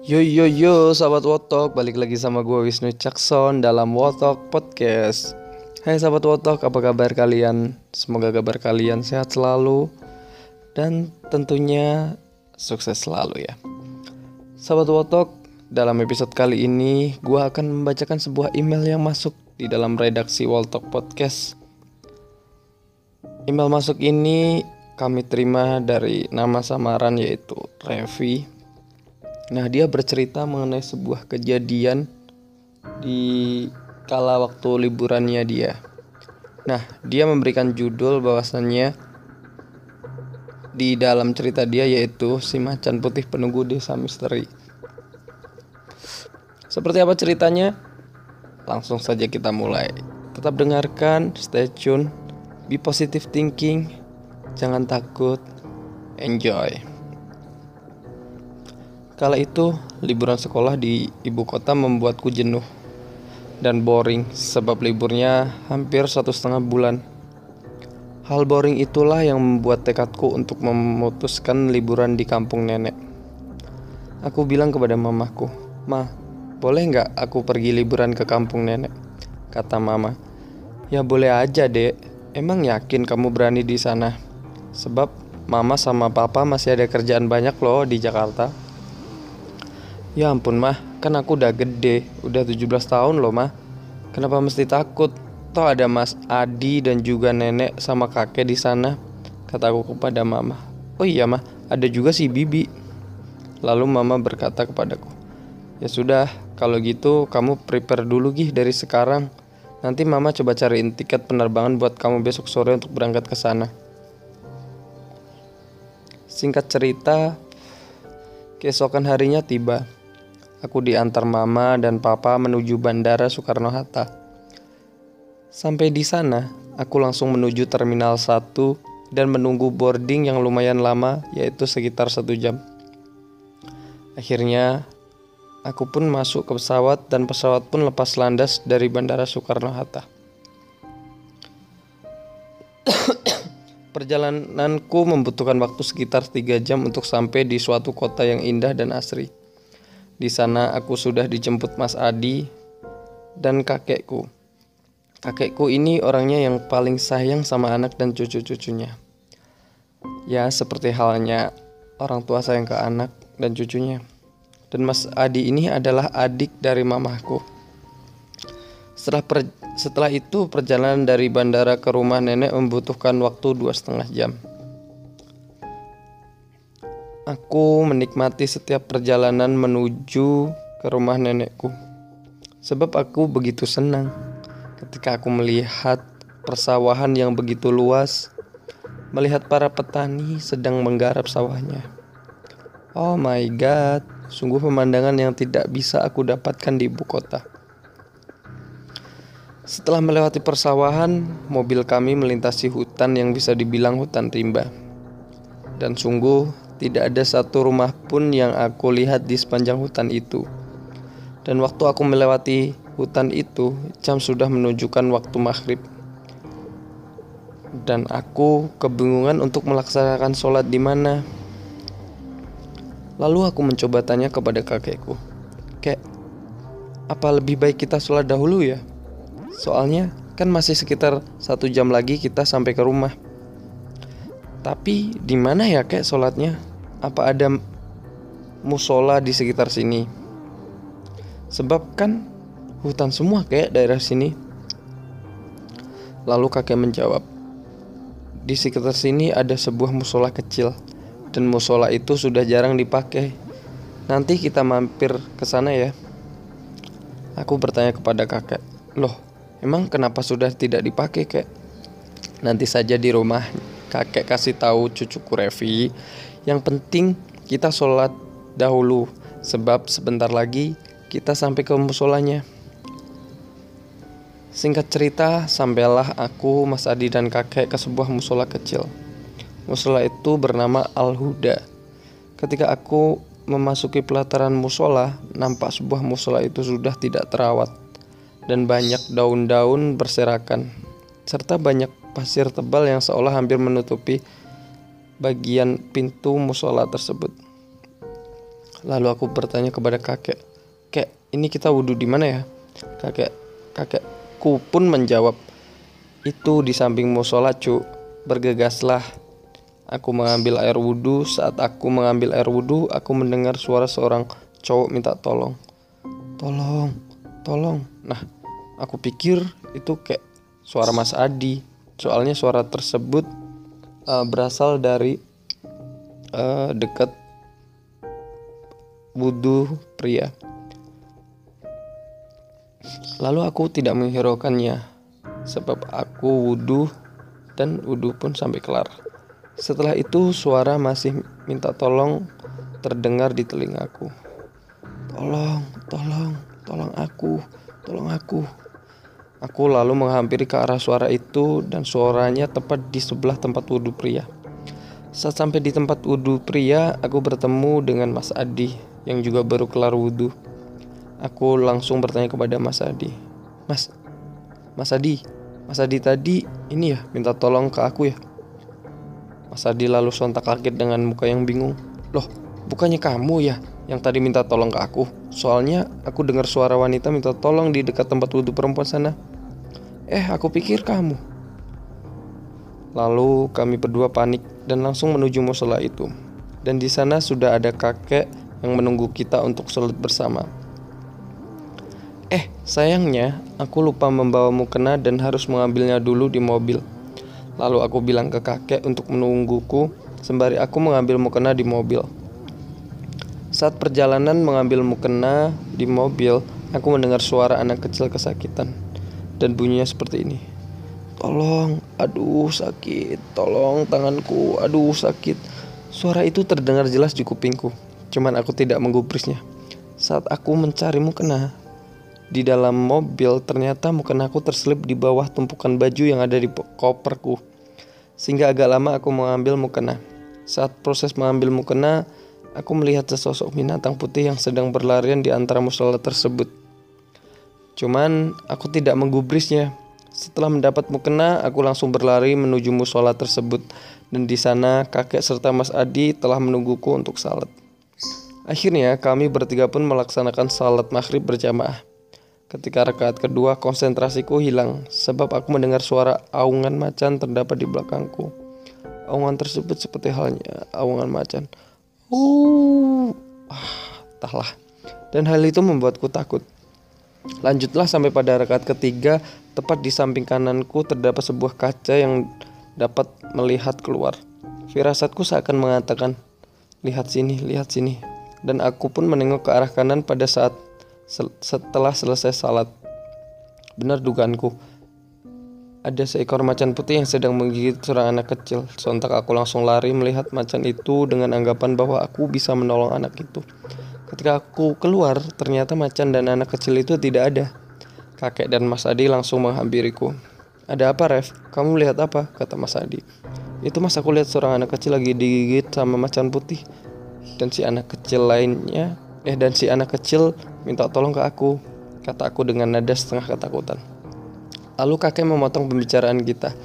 Yo yo yo sahabat Wotok, balik lagi sama gue Wisnu Cakson dalam Wotok Podcast. Hai sahabat Wotok, apa kabar kalian? Semoga kabar kalian sehat selalu dan tentunya sukses selalu ya. Sahabat Wotok, dalam episode kali ini gue akan membacakan sebuah email yang masuk di dalam redaksi Wotok Podcast. Email masuk ini kami terima dari nama samaran yaitu Revi Nah, dia bercerita mengenai sebuah kejadian di kala waktu liburannya dia. Nah, dia memberikan judul bahwasannya di dalam cerita dia yaitu si macan putih penunggu desa misteri. Seperti apa ceritanya? Langsung saja kita mulai. Tetap dengarkan, stay tune, be positive thinking, jangan takut, enjoy. Kala itu, liburan sekolah di ibu kota membuatku jenuh dan boring sebab liburnya hampir satu setengah bulan. Hal boring itulah yang membuat tekadku untuk memutuskan liburan di kampung nenek. Aku bilang kepada mamaku, Ma, boleh nggak aku pergi liburan ke kampung nenek? Kata mama, ya boleh aja dek, emang yakin kamu berani di sana? Sebab mama sama papa masih ada kerjaan banyak loh di Jakarta. Ya ampun mah, kan aku udah gede, udah 17 tahun loh mah. Kenapa mesti takut? Toh ada Mas Adi dan juga nenek sama kakek di sana. Kataku kepada mama. Oh iya mah, ada juga si Bibi. Lalu mama berkata kepadaku, Ya sudah, kalau gitu kamu prepare dulu gih dari sekarang. Nanti mama coba cariin tiket penerbangan buat kamu besok sore untuk berangkat ke sana. Singkat cerita, keesokan harinya tiba. Aku diantar mama dan papa menuju Bandara Soekarno-Hatta. Sampai di sana, aku langsung menuju Terminal 1 dan menunggu boarding yang lumayan lama, yaitu sekitar satu jam. Akhirnya, aku pun masuk ke pesawat dan pesawat pun lepas landas dari Bandara Soekarno-Hatta. Perjalananku membutuhkan waktu sekitar 3 jam untuk sampai di suatu kota yang indah dan asri. Di sana aku sudah dijemput Mas Adi dan kakekku. Kakekku ini orangnya yang paling sayang sama anak dan cucu-cucunya. Ya, seperti halnya orang tua sayang ke anak dan cucunya. Dan Mas Adi ini adalah adik dari mamahku. Setelah per, setelah itu perjalanan dari bandara ke rumah nenek membutuhkan waktu dua setengah jam. Aku menikmati setiap perjalanan menuju ke rumah nenekku. Sebab aku begitu senang ketika aku melihat persawahan yang begitu luas, melihat para petani sedang menggarap sawahnya. Oh my god, sungguh pemandangan yang tidak bisa aku dapatkan di ibu kota. Setelah melewati persawahan, mobil kami melintasi hutan yang bisa dibilang hutan rimba. Dan sungguh tidak ada satu rumah pun yang aku lihat di sepanjang hutan itu. Dan waktu aku melewati hutan itu, jam sudah menunjukkan waktu maghrib. Dan aku kebingungan untuk melaksanakan sholat di mana. Lalu aku mencoba tanya kepada kakekku, Kek, apa lebih baik kita sholat dahulu ya? Soalnya kan masih sekitar satu jam lagi kita sampai ke rumah. Tapi di mana ya kek sholatnya? Apa ada musola di sekitar sini? Sebab kan hutan semua kayak daerah sini. Lalu kakek menjawab, di sekitar sini ada sebuah musola kecil dan musola itu sudah jarang dipakai. Nanti kita mampir ke sana ya. Aku bertanya kepada kakek, loh emang kenapa sudah tidak dipakai kek? Nanti saja di rumah kakek kasih tahu cucuku Revi yang penting kita sholat dahulu sebab sebentar lagi kita sampai ke musolanya. Singkat cerita, sampailah aku, Mas Adi dan kakek ke sebuah musola kecil. Musola itu bernama Al-Huda. Ketika aku memasuki pelataran musola, nampak sebuah musola itu sudah tidak terawat dan banyak daun-daun berserakan serta banyak pasir tebal yang seolah hampir menutupi bagian pintu musola tersebut. Lalu aku bertanya kepada kakek, "Kek, ini kita wudhu di mana ya?" Kakek kakekku pun menjawab, "Itu di samping musola, cu. Bergegaslah." Aku mengambil air wudhu. Saat aku mengambil air wudhu, aku mendengar suara seorang cowok minta tolong. Tolong, tolong. Nah, aku pikir itu kayak suara Mas Adi. Soalnya suara tersebut uh, berasal dari uh, dekat wudhu pria. Lalu aku tidak menghiraukannya, sebab aku wudhu dan wudhu pun sampai kelar. Setelah itu suara masih minta tolong terdengar di telingaku. Tolong, tolong, tolong aku, tolong aku. Aku lalu menghampiri ke arah suara itu dan suaranya tepat di sebelah tempat wudhu pria. Saat sampai di tempat wudhu pria, aku bertemu dengan Mas Adi yang juga baru kelar wudhu. Aku langsung bertanya kepada Mas Adi, Mas, Mas Adi, Mas Adi tadi ini ya minta tolong ke aku ya. Mas Adi lalu sontak kaget dengan muka yang bingung. Loh, bukannya kamu ya yang tadi minta tolong ke aku? Soalnya aku dengar suara wanita minta tolong di dekat tempat wudhu perempuan sana. Eh, aku pikir kamu. Lalu kami berdua panik dan langsung menuju musola itu. Dan di sana sudah ada kakek yang menunggu kita untuk sholat bersama. Eh, sayangnya aku lupa membawa mukena dan harus mengambilnya dulu di mobil. Lalu aku bilang ke kakek untuk menungguku sembari aku mengambil mukena di mobil. Saat perjalanan mengambil mukena di mobil, aku mendengar suara anak kecil kesakitan dan bunyinya seperti ini. Tolong, aduh sakit, tolong tanganku, aduh sakit. Suara itu terdengar jelas di kupingku, cuman aku tidak menggubrisnya. Saat aku mencari mukena, di dalam mobil ternyata mukena aku terselip di bawah tumpukan baju yang ada di koperku. Sehingga agak lama aku mengambil mukena. Saat proses mengambil mukena, aku melihat sesosok binatang putih yang sedang berlarian di antara musola tersebut. Cuman aku tidak menggubrisnya. Setelah mendapat mukena, aku langsung berlari menuju musola tersebut dan di sana kakek serta Mas Adi telah menungguku untuk salat. Akhirnya kami bertiga pun melaksanakan salat maghrib berjamaah. Ketika rakaat kedua, konsentrasiku hilang sebab aku mendengar suara aungan macan terdapat di belakangku. Aungan tersebut seperti halnya aungan macan. Uh, ah, tahlah. Dan hal itu membuatku takut. Lanjutlah sampai pada rakaat ketiga, tepat di samping kananku terdapat sebuah kaca yang dapat melihat keluar. Firasatku seakan mengatakan, "Lihat sini, lihat sini." Dan aku pun menengok ke arah kanan pada saat setelah selesai salat. Benar dugaanku. Ada seekor macan putih yang sedang menggigit seorang anak kecil. Sontak aku langsung lari melihat macan itu dengan anggapan bahwa aku bisa menolong anak itu. Ketika aku keluar, ternyata macan dan anak kecil itu tidak ada. Kakek dan Mas Adi langsung menghampiriku. Ada apa, Ref? Kamu lihat apa? Kata Mas Adi. Itu mas aku lihat seorang anak kecil lagi digigit sama macan putih. Dan si anak kecil lainnya Eh dan si anak kecil minta tolong ke aku, kata aku dengan nada setengah ketakutan. Lalu kakek memotong pembicaraan kita.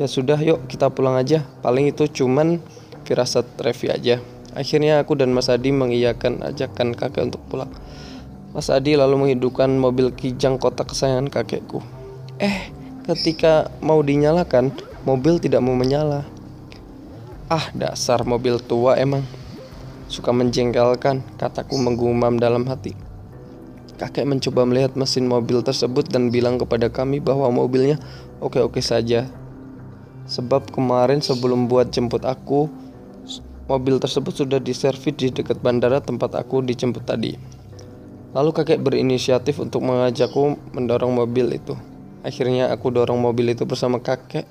Ya sudah yuk kita pulang aja, paling itu cuman firasat Revi aja. Akhirnya aku dan Mas Adi mengiyakan ajakan kakek untuk pulang. Mas Adi lalu menghidupkan mobil kijang kotak kesayangan kakekku. Eh, ketika mau dinyalakan, mobil tidak mau menyala. Ah, dasar mobil tua emang. Suka menjengkelkan, kataku menggumam dalam hati. Kakek mencoba melihat mesin mobil tersebut dan bilang kepada kami bahwa mobilnya oke-oke saja. Sebab kemarin sebelum buat jemput aku, mobil tersebut sudah diservis di dekat bandara tempat aku dijemput tadi. Lalu kakek berinisiatif untuk mengajakku mendorong mobil itu. Akhirnya aku dorong mobil itu bersama kakek.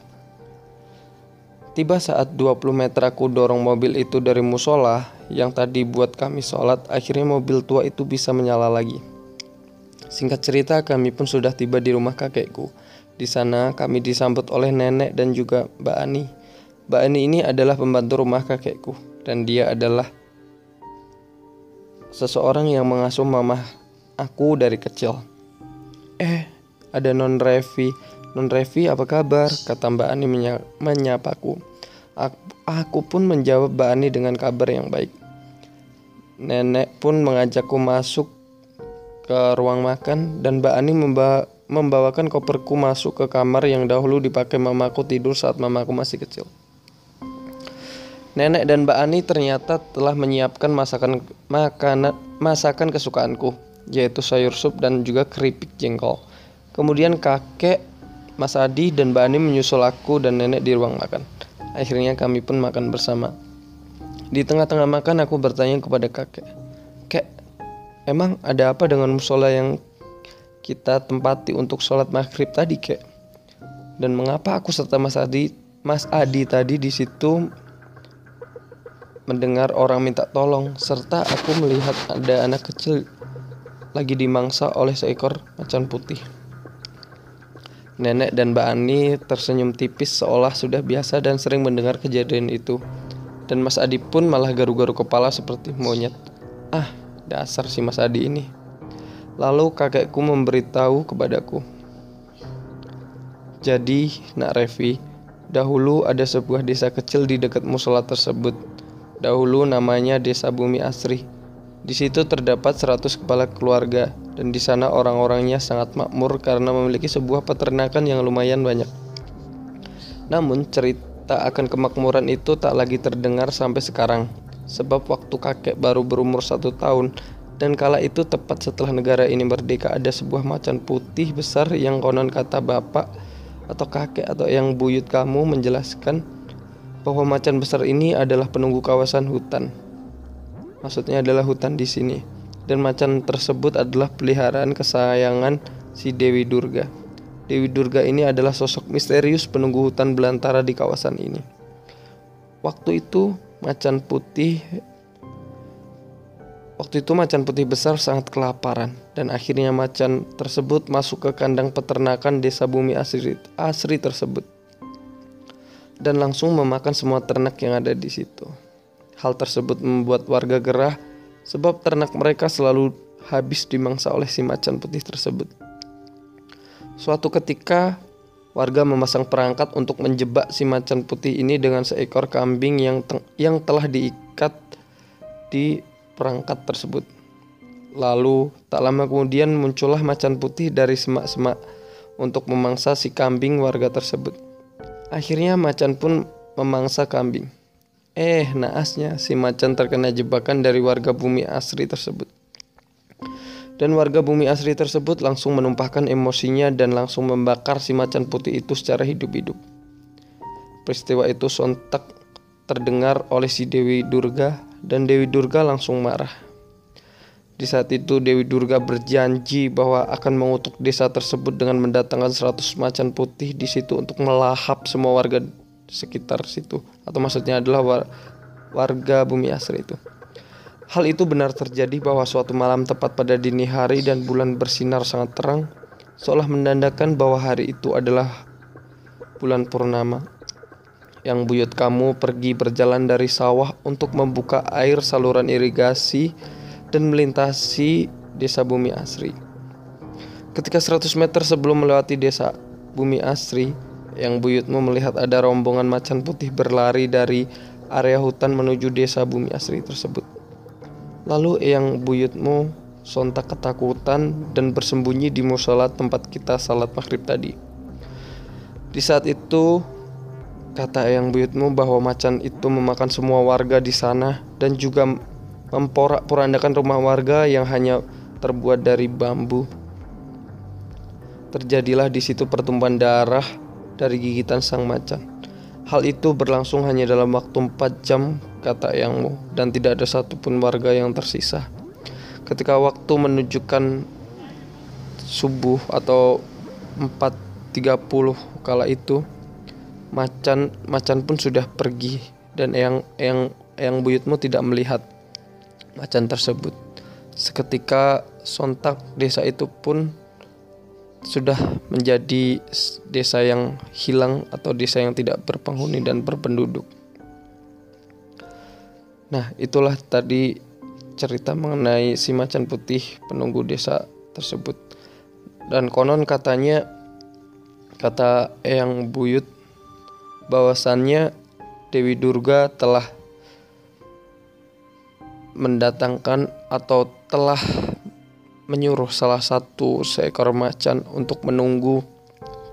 Tiba saat 20 meter aku dorong mobil itu dari musola, yang tadi buat kami sholat, akhirnya mobil tua itu bisa menyala lagi. Singkat cerita, kami pun sudah tiba di rumah kakekku. Di sana kami disambut oleh nenek dan juga Mbak Ani. Mbak Ani ini adalah pembantu rumah kakekku dan dia adalah seseorang yang mengasuh mama aku dari kecil. Eh, ada non Revi. Non Revi apa kabar? Kata Mbak Ani menyapaku. Aku pun menjawab Mbak Ani dengan kabar yang baik. Nenek pun mengajakku masuk ke ruang makan dan Mbak Ani membawa, membawakan koperku masuk ke kamar yang dahulu dipakai mamaku tidur saat mamaku masih kecil. Nenek dan Mbak Ani ternyata telah menyiapkan masakan makanan masakan kesukaanku, yaitu sayur sup dan juga keripik jengkol. Kemudian kakek, Mas Adi dan Mbak Ani menyusul aku dan nenek di ruang makan. Akhirnya kami pun makan bersama. Di tengah-tengah makan aku bertanya kepada kakek, "Kek, emang ada apa dengan musola yang kita tempati untuk sholat maghrib tadi, kek? Dan mengapa aku serta Mas Adi, Mas Adi tadi di situ mendengar orang minta tolong, serta aku melihat ada anak kecil lagi dimangsa oleh seekor macan putih. Nenek dan Mbak Ani tersenyum tipis seolah sudah biasa dan sering mendengar kejadian itu. Dan Mas Adi pun malah garu-garu kepala seperti monyet. Ah, dasar si Mas Adi ini. Lalu kakekku memberitahu kepadaku. Jadi, Nak Revi, dahulu ada sebuah desa kecil di dekat musola tersebut Dahulu namanya Desa Bumi Asri. Di situ terdapat 100 kepala keluarga dan di sana orang-orangnya sangat makmur karena memiliki sebuah peternakan yang lumayan banyak. Namun cerita akan kemakmuran itu tak lagi terdengar sampai sekarang sebab waktu kakek baru berumur satu tahun dan kala itu tepat setelah negara ini merdeka ada sebuah macan putih besar yang konon kata bapak atau kakek atau yang buyut kamu menjelaskan bahwa macan besar ini adalah penunggu kawasan hutan. Maksudnya adalah hutan di sini. Dan macan tersebut adalah peliharaan kesayangan si Dewi Durga. Dewi Durga ini adalah sosok misterius penunggu hutan belantara di kawasan ini. Waktu itu macan putih Waktu itu macan putih besar sangat kelaparan dan akhirnya macan tersebut masuk ke kandang peternakan desa bumi asri, asri tersebut dan langsung memakan semua ternak yang ada di situ. Hal tersebut membuat warga gerah sebab ternak mereka selalu habis dimangsa oleh si macan putih tersebut. Suatu ketika, warga memasang perangkat untuk menjebak si macan putih ini dengan seekor kambing yang yang telah diikat di perangkat tersebut. Lalu, tak lama kemudian muncullah macan putih dari semak-semak untuk memangsa si kambing warga tersebut. Akhirnya macan pun memangsa kambing. Eh, naasnya si macan terkena jebakan dari warga bumi asri tersebut. Dan warga bumi asri tersebut langsung menumpahkan emosinya dan langsung membakar si macan putih itu secara hidup-hidup. Peristiwa itu sontak terdengar oleh si Dewi Durga dan Dewi Durga langsung marah. Di saat itu Dewi Durga berjanji bahwa akan mengutuk desa tersebut dengan mendatangkan 100 macan putih di situ untuk melahap semua warga sekitar situ. Atau maksudnya adalah war warga bumi asri itu. Hal itu benar terjadi bahwa suatu malam tepat pada dini hari dan bulan bersinar sangat terang, seolah menandakan bahwa hari itu adalah bulan purnama. Yang buyut kamu pergi berjalan dari sawah untuk membuka air saluran irigasi dan melintasi desa Bumi Asri. Ketika 100 meter sebelum melewati desa Bumi Asri, yang buyutmu melihat ada rombongan macan putih berlari dari area hutan menuju desa Bumi Asri tersebut. Lalu yang buyutmu sontak ketakutan dan bersembunyi di musola tempat kita salat maghrib tadi. Di saat itu, kata yang buyutmu bahwa macan itu memakan semua warga di sana dan juga memporak-porandakan rumah warga yang hanya terbuat dari bambu. Terjadilah di situ pertumpahan darah dari gigitan sang macan. Hal itu berlangsung hanya dalam waktu 4 jam, kata Yangmu, dan tidak ada satupun warga yang tersisa. Ketika waktu menunjukkan subuh atau 4.30 kala itu, macan macan pun sudah pergi dan yang yang yang buyutmu tidak melihat macan tersebut. Seketika sontak desa itu pun sudah menjadi desa yang hilang atau desa yang tidak berpenghuni dan berpenduduk. Nah, itulah tadi cerita mengenai si macan putih penunggu desa tersebut. Dan konon katanya kata Eyang Buyut bahwasannya Dewi Durga telah mendatangkan atau telah menyuruh salah satu seekor macan untuk menunggu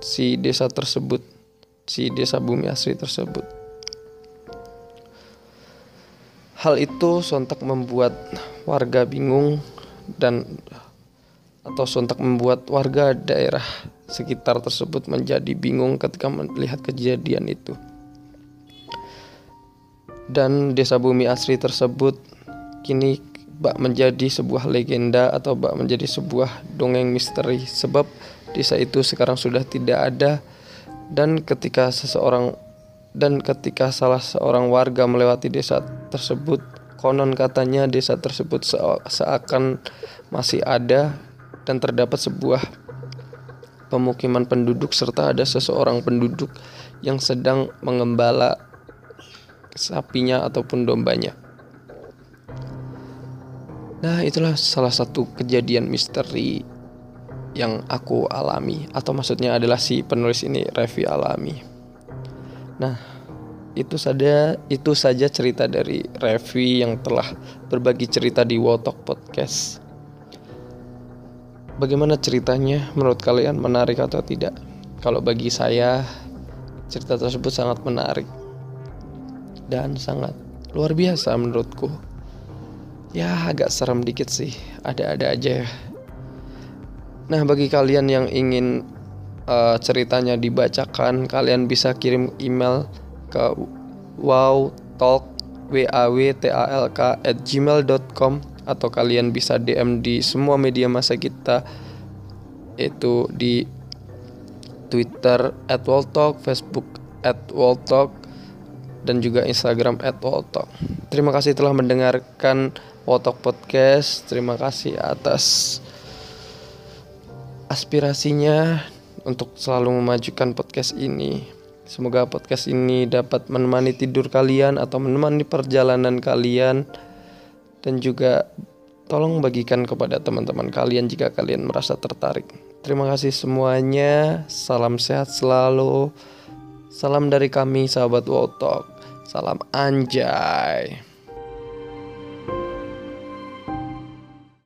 si desa tersebut, si desa bumi asri tersebut. Hal itu sontak membuat warga bingung dan atau sontak membuat warga daerah sekitar tersebut menjadi bingung ketika melihat kejadian itu. Dan desa bumi asri tersebut kini bak menjadi sebuah legenda atau bak menjadi sebuah dongeng misteri sebab desa itu sekarang sudah tidak ada dan ketika seseorang dan ketika salah seorang warga melewati desa tersebut, konon katanya desa tersebut seakan masih ada dan terdapat sebuah pemukiman penduduk serta ada seseorang penduduk yang sedang mengembala sapinya ataupun dombanya. Nah, itulah salah satu kejadian misteri yang aku alami atau maksudnya adalah si penulis ini Revi alami. Nah, itu saja itu saja cerita dari Revi yang telah berbagi cerita di Wotok Podcast. Bagaimana ceritanya menurut kalian menarik atau tidak? Kalau bagi saya cerita tersebut sangat menarik dan sangat luar biasa menurutku. Ya agak serem dikit sih, ada-ada aja ya. Nah bagi kalian yang ingin uh, ceritanya dibacakan, kalian bisa kirim email ke wowtalk w a w t a l k at gmail.com atau kalian bisa DM di semua media masa kita itu di Twitter at Walltalk, Facebook at Walltalk, dan juga Instagram at Walltalk. Terima kasih telah mendengarkan Walltalk Podcast. Terima kasih atas aspirasinya untuk selalu memajukan podcast ini. Semoga podcast ini dapat menemani tidur kalian atau menemani perjalanan kalian dan juga tolong bagikan kepada teman-teman kalian jika kalian merasa tertarik. Terima kasih semuanya. Salam sehat selalu. Salam dari kami sahabat Wotok. Salam anjay.